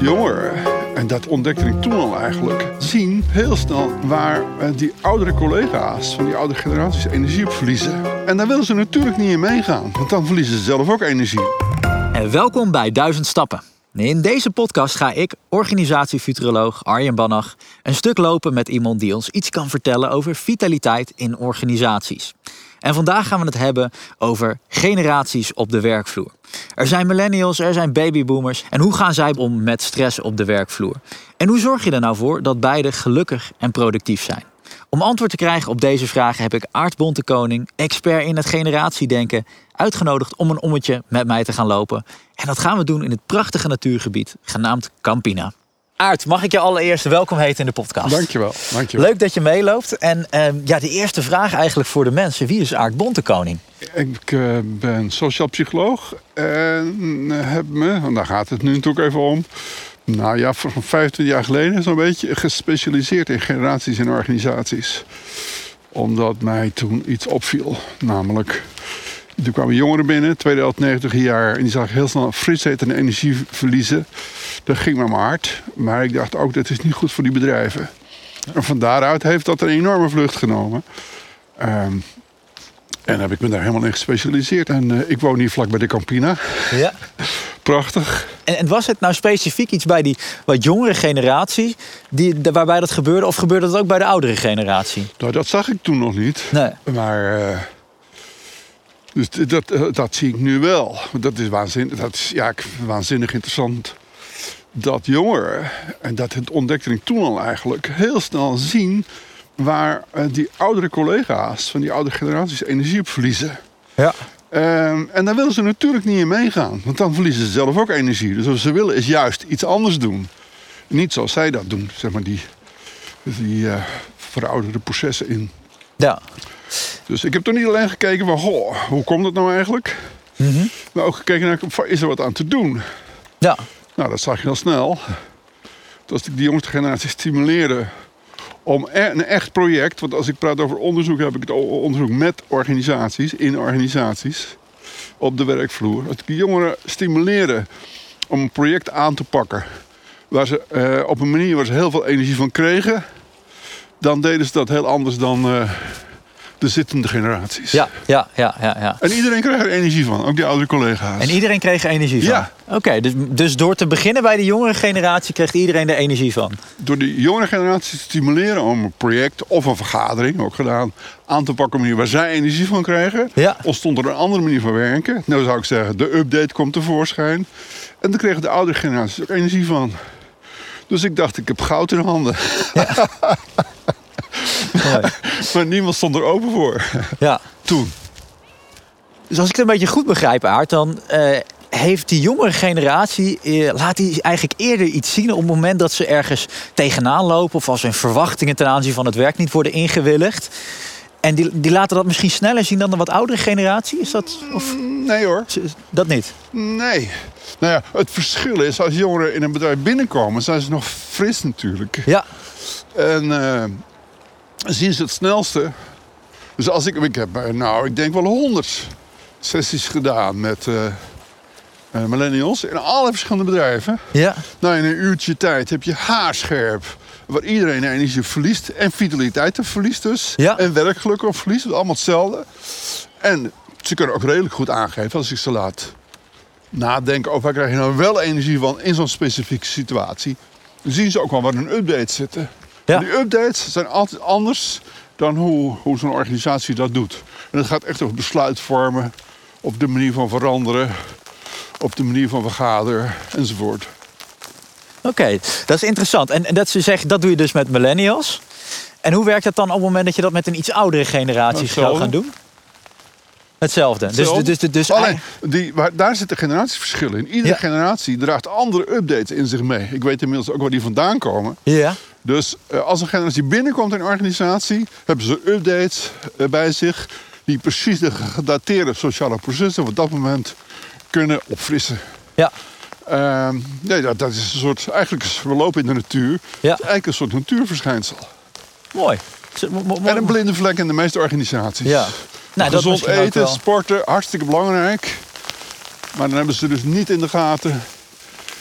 jongeren, en dat ontdekte ik toen al eigenlijk, zien heel snel waar eh, die oudere collega's van die oudere generaties energie op verliezen. En daar willen ze natuurlijk niet in meegaan, want dan verliezen ze zelf ook energie. En welkom bij Duizend Stappen. In deze podcast ga ik, organisatiefuturoloog Arjen Bannach, een stuk lopen met iemand die ons iets kan vertellen over vitaliteit in organisaties. En vandaag gaan we het hebben over generaties op de werkvloer. Er zijn millennials, er zijn babyboomers. En hoe gaan zij om met stress op de werkvloer? En hoe zorg je er nou voor dat beide gelukkig en productief zijn? Om antwoord te krijgen op deze vragen heb ik Aart Bontekoning, expert in het generatiedenken, uitgenodigd om een ommetje met mij te gaan lopen. En dat gaan we doen in het prachtige natuurgebied genaamd Campina. Aart, mag ik je allereerst welkom heten in de podcast? Dankjewel. dankjewel. Leuk dat je meeloopt. En uh, ja, de eerste vraag eigenlijk voor de mensen. Wie is Aart Bontekoning? Ik uh, ben sociaal psycholoog en heb me, en daar gaat het nu natuurlijk even om... Nou ja, van 25 jaar geleden zo'n beetje gespecialiseerd in generaties en organisaties. Omdat mij toen iets opviel, namelijk toen kwamen jongeren binnen, tweede helft 90 jaar. En die zag heel snel frisheid en energie verliezen. Dat ging me maar hard. Maar ik dacht ook, dat is niet goed voor die bedrijven. En van daaruit heeft dat een enorme vlucht genomen. Um, en heb ik me daar helemaal in gespecialiseerd. En uh, ik woon hier vlak bij de Campina. Ja. Prachtig. En, en, was het nou specifiek iets bij die wat jongere generatie die, waarbij dat gebeurde? Of gebeurde dat ook bij de oudere generatie? Nou, dat zag ik toen nog niet. Nee. Maar... Uh, dus dat, eh, dat zie ik nu wel. Dat is waanzinnig, dat is, ja, waanzinnig interessant. Dat jongeren, en dat ontdekte ik toen al eigenlijk, heel snel zien waar uh, die oudere collega's van die oudere generaties energie op verliezen. Ja. Um, en daar willen ze natuurlijk niet in meegaan, want dan verliezen ze zelf ook energie. Dus wat ze willen is juist iets anders doen. Niet zoals zij dat doen, zeg maar, die, die uh, verouderde processen in. Ja. Dus ik heb toen niet alleen gekeken van, goh, hoe komt dat nou eigenlijk? Mm -hmm. Maar ook gekeken naar, is er wat aan te doen? Ja. Nou, dat zag je heel snel. Dat ik die jongste generatie stimuleerde om e-, een echt project, want als ik praat over onderzoek, heb ik het onderzoek met organisaties, in organisaties, op de werkvloer. Dat ik de jongeren stimuleren om een project aan te pakken. Waar ze uh, op een manier waar ze heel veel energie van kregen, dan deden ze dat heel anders dan uh, de zittende generaties. Ja, ja, ja, ja, ja. En iedereen kreeg er energie van, ook die oudere collega's. En iedereen kreeg er energie van? Ja. Oké, okay, dus, dus door te beginnen bij de jongere generatie kreeg iedereen er energie van? Door de jongere generatie te stimuleren om een project of een vergadering, ook gedaan, aan te pakken op een manier waar zij energie van krijgen, ja. ontstond er een andere manier van werken. Nou zou ik zeggen, de update komt tevoorschijn. En dan kregen de oudere generaties ook energie van. Dus ik dacht, ik heb goud in handen. Ja. maar niemand stond er open voor. Ja. Toen. Dus als ik het een beetje goed begrijp, Aart, dan uh, heeft die jongere generatie, uh, laat die eigenlijk eerder iets zien op het moment dat ze ergens tegenaan lopen of als hun verwachtingen ten aanzien van het werk niet worden ingewilligd. En die, die laten dat misschien sneller zien dan de wat oudere generatie? Is dat? Of... Nee hoor. Dat niet? Nee. Nou ja, het verschil is als jongeren in een bedrijf binnenkomen, zijn ze nog fris natuurlijk. Ja. En uh, zien ze het snelste. Dus als ik, ik heb nou, ik denk wel honderd sessies gedaan met uh, uh, millennials in allerlei verschillende bedrijven. Ja. Nou, in een uurtje tijd heb je haarscherp. Waar iedereen energie verliest. En vitaliteit verliest dus. Ja. En werkgeluk verliest. Allemaal hetzelfde. En ze kunnen ook redelijk goed aangeven als ik ze laat nadenken over waar krijg je nou wel energie van in zo'n specifieke situatie. Dan zien ze ook wel waar een update zitten. Ja. Die updates zijn altijd anders dan hoe, hoe zo'n organisatie dat doet. En het gaat echt over besluitvormen, op de manier van veranderen, op de manier van vergaderen enzovoort. Oké, okay, dat is interessant. En, en dat ze zeggen, dat doe je dus met millennials. En hoe werkt dat dan op het moment dat je dat met een iets oudere generatie zou gaan doen? Hetzelfde. Hetzelfde. Dus, dus, dus, Alleen, die, waar, daar zitten generatieverschillen in. Iedere ja. generatie draagt andere updates in zich mee. Ik weet inmiddels ook waar die vandaan komen. Ja. Dus uh, als een generatie binnenkomt in een organisatie, hebben ze updates uh, bij zich die precies de gedateerde sociale processen op dat moment kunnen opfrissen. Ja. Uh, nee, dat, dat, is een soort. Eigenlijk, we lopen in de natuur. Ja. Het is eigenlijk een soort natuurverschijnsel. Mooi. En een blinde vlek in de meeste organisaties. Ja. Nou, Gezond eten, sporten, hartstikke belangrijk. Maar dan hebben ze dus niet in de gaten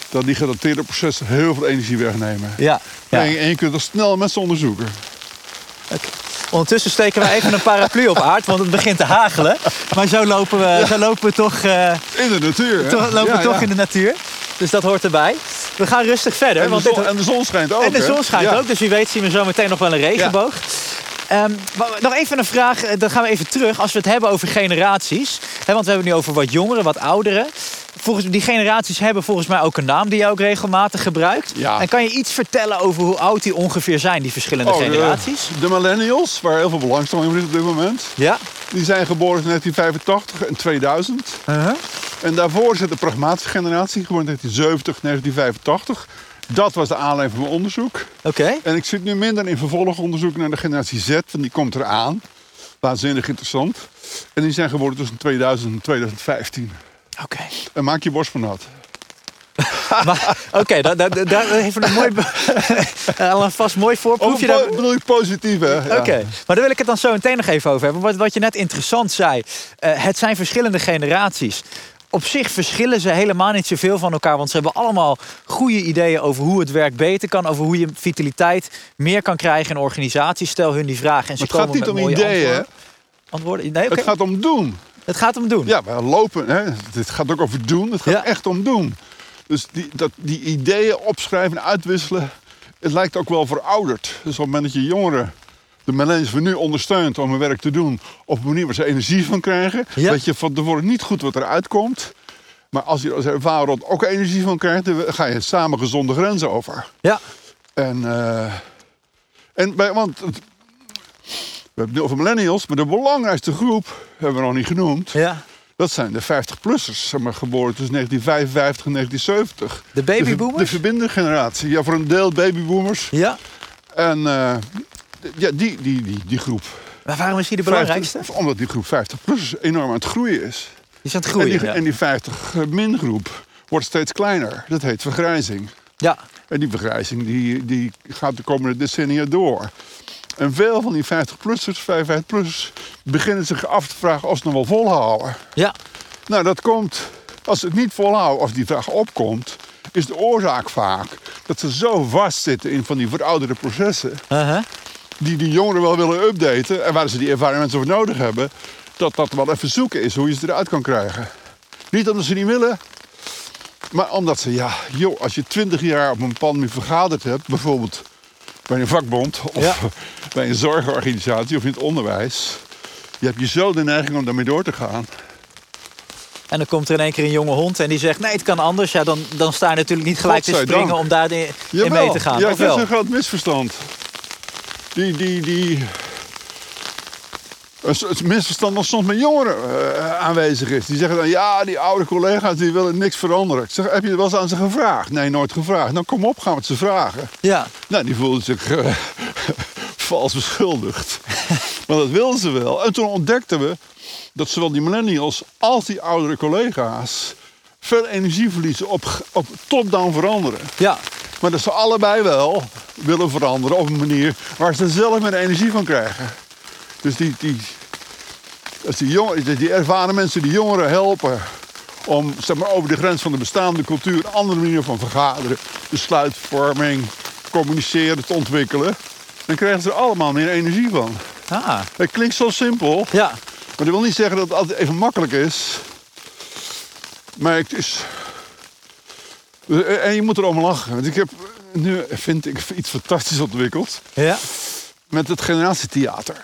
dat die gedateerde processen heel veel energie wegnemen. Ja. ja. En, en je kunt dat snel met ze onderzoeken. Ondertussen steken we even een paraplu op aard, want het begint te hagelen. Maar zo lopen we, zo lopen we toch, eh, In de natuur. toch, lopen we toch in de natuur. Dus dat hoort erbij. We gaan rustig verder. En de, want zon, dit- en de zon schijnt ook. en de zon schijnt ook, dus wie weet zien we zo meteen nog wel een regenboog. Ehm, maar nog even een vraag, eh, dan gaan we even terug. Als we het hebben over generaties. Hè, want we hebben het nu over wat jongeren, wat ouderen. Volgens, die generaties hebben volgens mij ook een naam die je ook regelmatig gebruikt. Ja. En kan je iets vertellen over hoe oud die ongeveer zijn, die verschillende Oh, de- generaties? De, millennials, waar heel veel belangstelling voor is op dit moment. Ja. Die zijn geboren in 1985 en 2000. Uh-huh. En daarvoor zit de pragmatische generatie, geboren in 1970, 1985. Dat was de aanleiding van mijn onderzoek. Oké. En ik zit nu minder in vervolgonderzoek naar de generatie Z, want die komt eraan. Waanzinnig interessant. En die zijn geboren tussen 2000 en 2015. Oké. En maak je borst van nat. Maar, Oké, daar da, da, daar even een mooi, al een vast mooi voorproefje. po- Daar- bedoel ik positief, hè? Ja. Oké, maar daar wil ik het dan zo meteen nog even over hebben. Wat, wat je net interessant zei, eh, het zijn verschillende generaties. Op zich verschillen ze helemaal niet zoveel van elkaar, want ze hebben allemaal goede ideeën over hoe het werk beter kan, over hoe je vitaliteit meer kan krijgen in organisaties. Stel hun die vraag en ze Maar het gaat komen niet om met mooie ideeën, antwoorden. antwoorden. Nee, oké. Het gaat om doen. Het gaat om doen. Ja, maar lopen, hè? dit gaat ook over doen. Het gaat Ja. echt om doen. Dus die, dat, die ideeën opschrijven en uitwisselen, het lijkt ook wel verouderd. Dus op het moment dat je jongeren, de millennials van nu ondersteunt om hun werk te doen op een manier waar ze energie van krijgen, Ja. weet je van tevoren niet goed wat eruit komt. Maar als je als ervaren ook energie van krijgt, dan ga je samen gezonde grenzen over. Ja. En, eh, en bij, want het- we hebben het over millennials, maar de belangrijkste groep hebben we nog niet genoemd. ja. Dat zijn de 50-plussers, zeg maar, geboren tussen 1955 en 1970. De De, babyboomers? de verbindende generatie. Ja, voor een deel babyboomers. Ja. En eh, ja, die, die, die, die groep. Maar waarom is die de belangrijkste? 50 omdat die groep 50-plussers enorm aan het groeien is. Die is aan het En groeien. die, ja. en die 50-min-groep wordt steeds kleiner. Dat heet vergrijzing. ja. En die vergrijzing die, die gaat de komende decennia door. En veel van die 50-plussers, 55-plussers... beginnen zich af te vragen of ze nog wel volhouden. Ja. Nou, dat komt, als ze het niet volhouden, als die vraag opkomt, is de oorzaak vaak dat ze zo vastzitten in van die verouderde processen, Uh-huh. die die jongeren wel willen updaten en waar ze die ervaren mensen voor nodig hebben, dat dat wel even zoeken is hoe je ze eruit kan krijgen. Niet omdat ze niet willen, maar omdat ze, ja, joh, als je twintig jaar op een bepaalde manier vergaderd hebt, bijvoorbeeld bij een vakbond of Ja. Bij een zorgorganisatie of in het onderwijs, je hebt je zo de neiging om daarmee door te gaan. En dan komt er in één keer een jonge hond en die zegt: Nee, het kan anders. Ja, dan, dan sta je natuurlijk niet gelijk te springen om daarin in mee te gaan. Ja, dat is een groot misverstand. Die, die, die... Een soort misverstand dat soms met jongeren eh, aanwezig is. Die zeggen dan, ja, die oude collega's die willen niks veranderen. Ik zeg, heb je het wel eens aan ze gevraagd? Nee, nooit gevraagd. Nou, kom op, gaan we het ze vragen. Ja, Nou, die voelden zich eh, vals beschuldigd. maar dat wilden ze wel. En toen ontdekten we dat zowel die millennials als die oudere collega's... veel energie verliezen op, op top-down veranderen. ja, Maar dat ze allebei wel willen veranderen op een manier waar ze zelf meer energie van krijgen. Dus die, die, als die, jong, die ervaren mensen die jongeren helpen om zeg maar, over de grens van de bestaande cultuur een andere manier van vergaderen, besluitvorming, communiceren te ontwikkelen, dan krijgen ze er allemaal meer energie van. ah, Het klinkt zo simpel, ja. maar dat wil niet zeggen dat het altijd even makkelijk is. Maar het is. En je moet erom lachen. Want ik heb nu, vind ik, iets fantastisch ontwikkeld. ja. Met het generatietheater.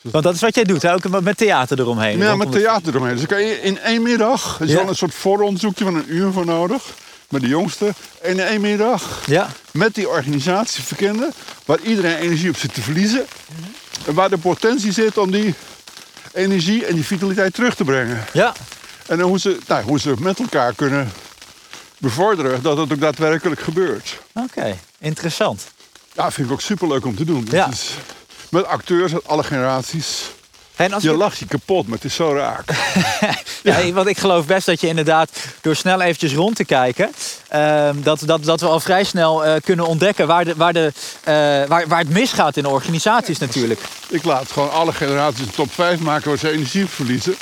Want dat is wat jij doet, hè? ook met theater eromheen. Ja, met theater eromheen. Dus dan kan je in één middag. Er is Ja. wel een soort vooronderzoekje van een uur voor nodig. Met de jongste. En in één middag. Ja, Met die organisatie verkennen. Waar iedereen energie op zit te verliezen. En waar de potentie zit om die energie en die vitaliteit terug te brengen. ja. En hoe ze, nou, hoe ze met elkaar kunnen bevorderen dat het ook daadwerkelijk gebeurt. Oké, interessant. Ja, vind ik ook superleuk om te doen. Ja. Met acteurs uit alle generaties. En als Je lacht je kapot, maar het is zo raak. Ja, want ik geloof best dat je inderdaad door snel eventjes rond te kijken... ehm, dat, dat, dat we al vrij snel eh, kunnen ontdekken waar, de, waar, de, eh, waar, waar het misgaat in de organisaties natuurlijk. Ik laat gewoon alle generaties een top 5 maken waar ze energie verliezen.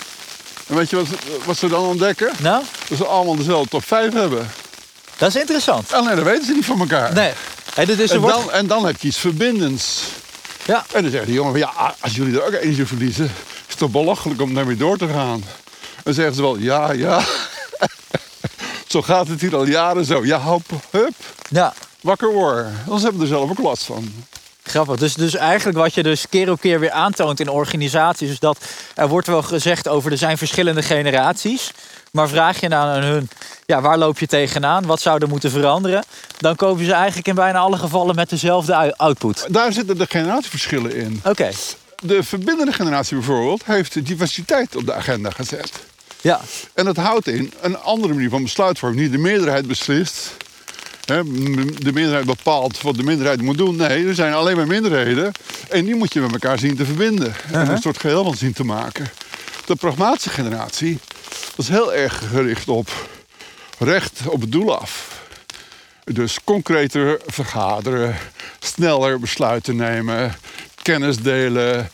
En weet je wat, wat ze dan ontdekken? Nou, Dat ze allemaal dezelfde top 5 hebben. Dat is interessant. Alleen dat weten ze niet van elkaar. Nee. Hey, dus er En wordt... dan, en dan heb je iets verbindends. Ja. En dan zegt die jongen, van, ja, als jullie er ook energie verliezen... is het toch belachelijk om daarmee door te gaan. Dan zeggen ze wel, ja, ja. zo gaat het hier al jaren zo. Ja, hop, hup, ja. wakker worden. Anders hebben we er zelf ook last van. Grappig. Dus, dus eigenlijk wat je dus keer op keer weer aantoont in organisaties... is dat er wordt wel gezegd over er zijn verschillende generaties... maar vraag je nou aan hun, ja, waar loop je tegenaan? Wat zou er moeten veranderen? Dan komen ze eigenlijk in bijna alle gevallen met dezelfde ou- output. Daar zitten de generatieverschillen in. Oké, De verbindende generatie bijvoorbeeld heeft diversiteit op de agenda gezet. Ja. En dat houdt in een andere manier van besluitvorming. Niet de meerderheid beslist. Hè, de meerderheid bepaalt wat de minderheid moet doen. Nee, er zijn alleen maar minderheden. En die moet je met elkaar zien te verbinden. En een soort geheel van zien te maken. De pragmatische generatie was heel erg gericht op recht op het doel af. Dus concreter vergaderen, sneller besluiten nemen, kennis delen.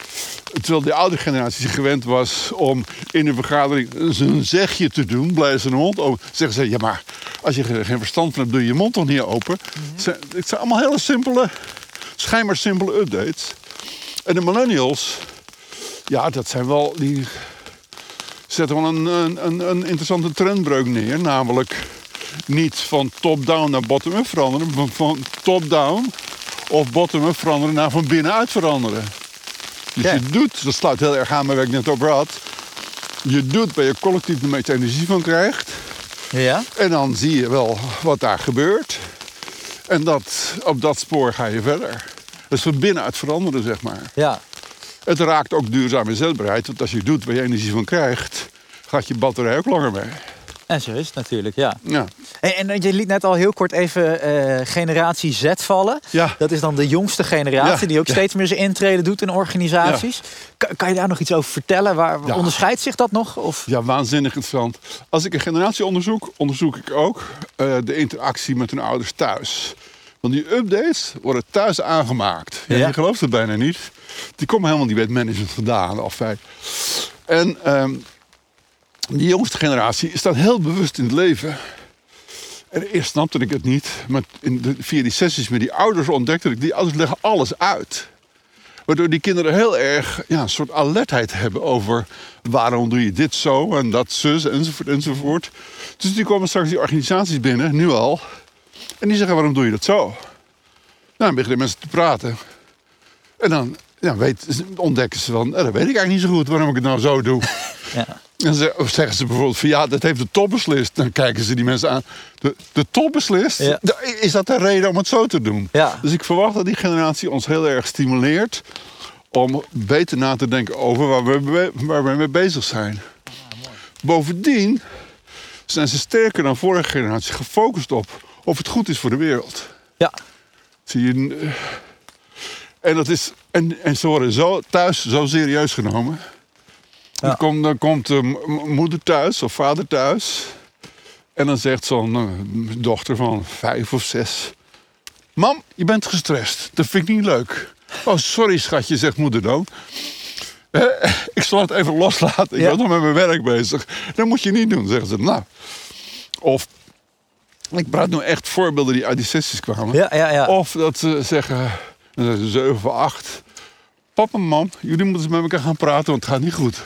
Terwijl de oude generatie zich gewend was om in een vergadering een zegje te doen, blijven ze de mond open. Zeggen ze, ja maar als je geen verstand van hebt, doe je je mond toch niet open. Het zijn- Het zijn allemaal hele simpele, schijnbaar simpele updates. En de millennials, ja dat zijn wel, die zetten wel een, een, een, een interessante trendbreuk neer. Namelijk niet van top-down naar bottom-up veranderen, maar van top-down of bottom-up veranderen naar van binnenuit veranderen. Dus Ja. je doet, dat sluit heel erg aan bij waar ik net over had. Je doet waar je collectief de meeste energie van krijgt. Ja? En dan zie je wel wat daar gebeurt. En dat, op dat spoor ga je verder. Dus van binnenuit veranderen, zeg maar. Ja. Het raakt ook duurzame inzetbaarheid. Want als je doet waar je energie van krijgt, gaat je batterij ook langer mee. En zo is het natuurlijk, ja. Ja. En, en je liet net al heel kort even eh, generatie Z vallen. Ja. Dat is dan de jongste generatie Ja, die ook ja. steeds meer zijn intrede doet in organisaties. Kan, kan je daar nog iets over vertellen? Waar. Onderscheidt zich dat nog? Of? Ja, waanzinnig interessant. Als ik een generatie onderzoek, onderzoek ik ook eh, de interactie met hun ouders thuis. Want die updates worden thuis aangemaakt. Ja. Je gelooft het bijna niet. Die komen helemaal niet bij het management vandaan. Of wij. En ehm, die jongste generatie staat heel bewust in het leven. En eerst snapte ik het niet. Maar in de, via die sessies met die ouders ontdekte ik... die ouders leggen alles uit. Waardoor die kinderen heel erg ja, een soort alertheid hebben over waarom doe je dit zo en dat zus enzovoort enzovoort. Dus die komen straks die organisaties binnen, nu al. En die zeggen waarom doe je dat zo? Nou, dan beginnen mensen te praten. En dan ja, weet, ontdekken ze van, eh, dat weet ik eigenlijk niet zo goed waarom ik het nou zo doe. Ja. En ze, of zeggen ze bijvoorbeeld van ja, dat heeft de top beslist. Dan kijken ze die mensen aan. De, de top beslist? Ja. Is dat de reden om het zo te doen? Ja. Dus ik verwacht dat die generatie ons heel erg stimuleert om beter na te denken over waar we, waar we mee bezig zijn. Bovendien zijn ze sterker dan vorige generatie gefocust op of het goed is voor de wereld. Ja. Zie je? En, dat is, en, en ze worden zo, thuis zo serieus genomen. Dan, komt, dan komt de m- m- moeder thuis of vader thuis. En dan zegt zo'n eh, dochter van vijf of zes... Mam, je bent gestrest. Dat vind ik niet leuk. Oh, sorry schatje, zegt moeder dan. Eh, ik zal het even loslaten. Ik Ja. ben nog met mijn werk bezig. Dat moet je niet doen, zeggen ze. Nou. Of, ik praat nu echt voorbeelden die uit die sessies kwamen. Ja, ja, ja. Of dat ze zeggen, zeven of acht. Papa en mam, jullie moeten eens met elkaar gaan praten, want het gaat niet goed.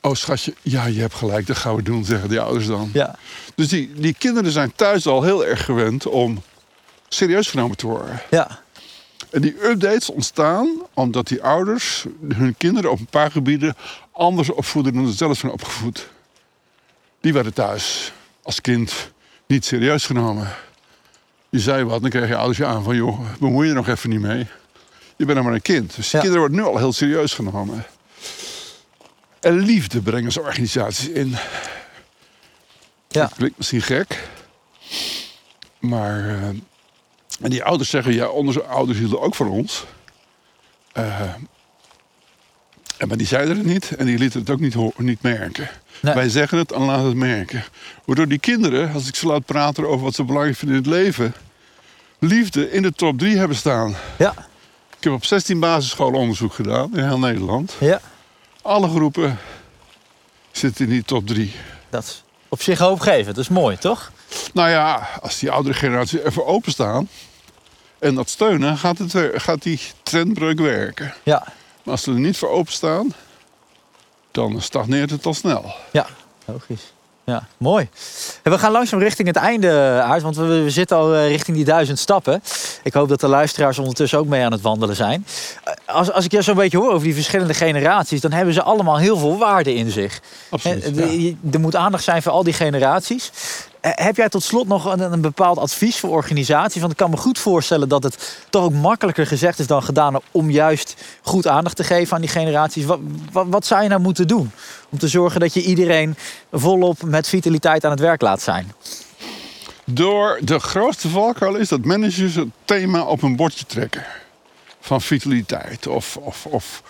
Oh schatje, ja, je hebt gelijk, dat gaan we doen, zeggen die ouders dan. ja. Dus die, die kinderen zijn thuis al heel erg gewend om serieus genomen te worden. ja. En die updates ontstaan omdat die ouders hun kinderen op een paar gebieden anders opvoeden dan ze zelf zijn opgevoed. Die werden thuis als kind niet serieus genomen. Je zei wat, dan kreeg je ouders je aan van joh, bemoei je er nog even niet mee. Je bent nog maar een kind. Dus die Ja. kinderen worden nu al heel serieus genomen. En liefde brengen ze organisaties in. Ja. Dat klinkt misschien gek. Maar. eh, en die ouders zeggen: ja, onze ouders hielden ook van ons. Eh, en maar die zeiden het niet en die lieten het ook niet, niet merken. Nee. Wij zeggen het en laten het merken. Waardoor die kinderen, als ik ze laat praten over wat ze belangrijk vinden in het leven, liefde in de top 3 hebben staan. Ja. Ik heb op 16 basisscholen onderzoek gedaan in heel Nederland. ja. Alle groepen zitten in die top 3. Dat is op zich hoopgevend. Dat is mooi, toch? Nou ja, als die oudere generatie even openstaan en dat steunen, gaat, het, gaat die trendbreuk werken. Ja, Maar als ze er niet voor openstaan, dan stagneert het al snel. ja, logisch. Ja, mooi. En we gaan langzaam richting het einde uit, want we, we zitten al eh, richting die duizend stappen. Ik hoop dat de luisteraars ondertussen ook mee aan het wandelen zijn. Eh, Als, als ik je zo'n beetje hoor over die verschillende generaties, dan hebben ze allemaal heel veel waarde in zich. Absoluut. Eh, ja. Er moet aandacht zijn voor al die generaties. Eh, Heb jij tot slot nog een, bepaald advies voor organisaties? Want ik kan me goed voorstellen dat het toch ook makkelijker gezegd is dan gedaan om juist goed aandacht te geven aan die generaties. Wat, wat, zou je nou moeten doen om te zorgen dat je iedereen volop met vitaliteit aan het werk laat zijn? Door de grootste valkuil is dat managers het thema op een bordje trekken. Van vitaliteit of, of, of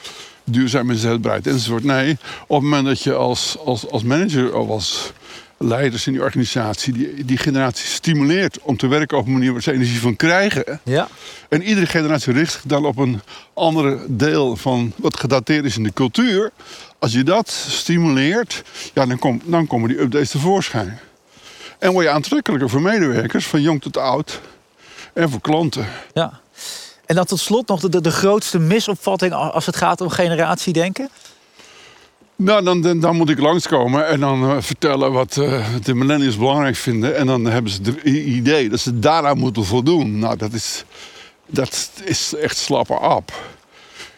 inzetbaarheid enzovoort. Nee, op het moment dat je als, als, als manager of als leiders in die organisatie die, die generatie stimuleert om te werken op een manier waar ze energie van krijgen. Ja, En iedere generatie richt zich dan op een andere deel van wat gedateerd is in de cultuur. Als je dat stimuleert, ja, dan, kom, dan komen die updates tevoorschijn. En word je aantrekkelijker voor medewerkers, van jong tot oud. En voor klanten. ja. En dan tot slot nog de, de, de grootste misopvatting als het gaat om generatiedenken. Nou, dan, dan, dan moet ik langskomen en dan eh, vertellen wat eh, de millennials belangrijk vinden. En dan hebben ze het idee dat ze daaraan moeten voldoen. Nou, dat is, dat is echt slappe ap.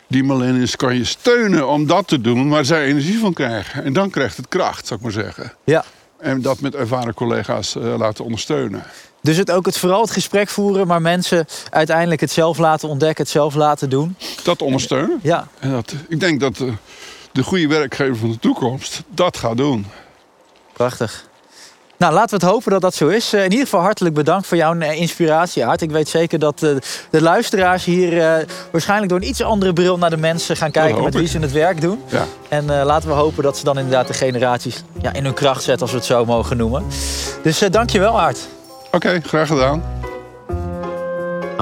Die millennials kan je steunen om dat te doen waar zij energie van krijgen. En dan krijgt het kracht, zou ik maar zeggen. Ja. En dat met ervaren collega's eh, laten ondersteunen. Dus het ook het, vooral het gesprek voeren, maar mensen uiteindelijk het zelf laten ontdekken, het zelf laten doen. Dat ondersteunen. Ja, En dat, ik denk dat de goede werkgever van de toekomst dat gaat doen. Prachtig. Nou, laten we het hopen dat dat zo is. Eh, In ieder geval hartelijk bedankt voor jouw eh, inspiratie, Aart. Ik weet zeker dat eh, de luisteraars hier waarschijnlijk door een iets andere bril naar de mensen gaan kijken met wie ze het werk doen. Ja. En laten we hopen dat ze dan inderdaad de generaties ja, in hun kracht zetten, als we het zo mogen noemen. Dus uh, dankjewel, Aart. Oké, graag gedaan.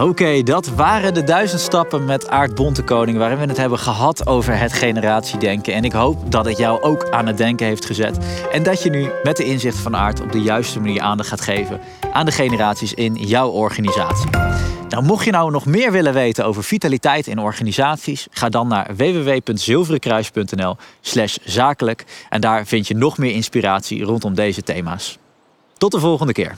Oké, dat waren de duizend stappen met Aart Bontekoning... waarin we het hebben gehad over het generatiedenken. En ik hoop dat het jou ook aan het denken heeft gezet. En dat je nu met de inzicht van Aart op de juiste manier aandacht gaat geven... aan de generaties in jouw organisatie. Nou, mocht je nou nog meer willen weten over vitaliteit in organisaties... ga dan naar www.zilverenkruis.nl slash zakelijk. En daar vind je nog meer inspiratie rondom deze thema's. Tot de volgende keer.